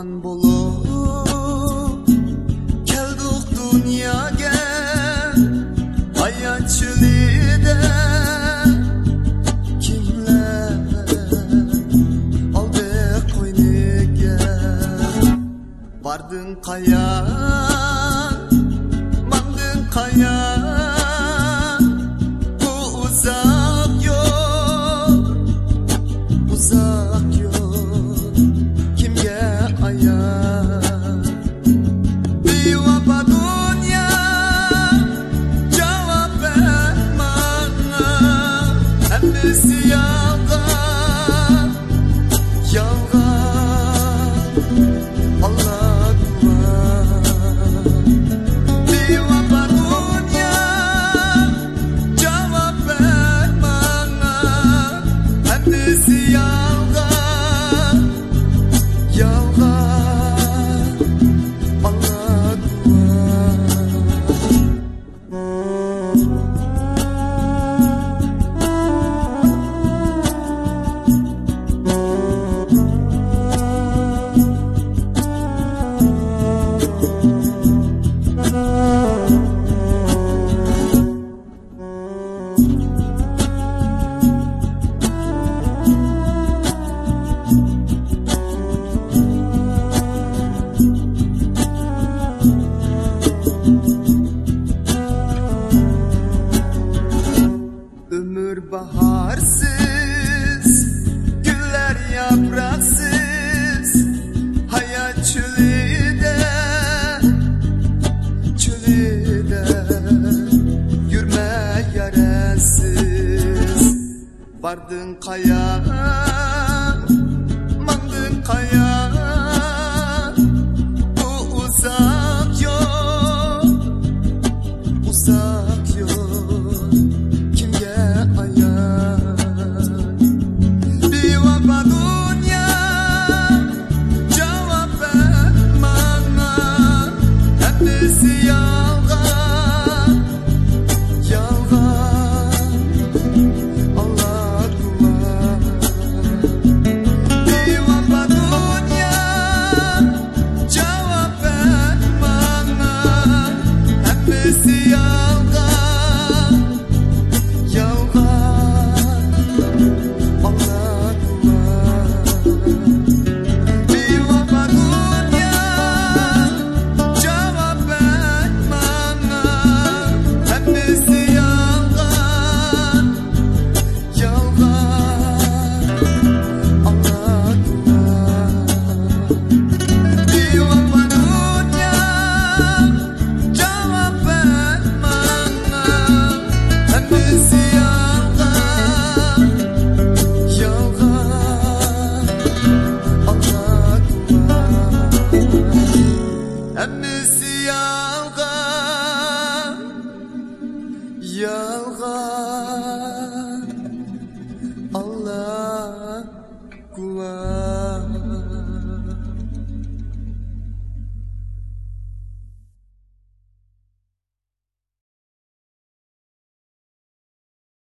хан болуп келдик дүйнөөгө аянчылыда кимлер алды койнуга бардың кая Vardın kaya Mandın kaya. Bu uzak yol Uzak yol. Kimye ayak Bir vapadun to see.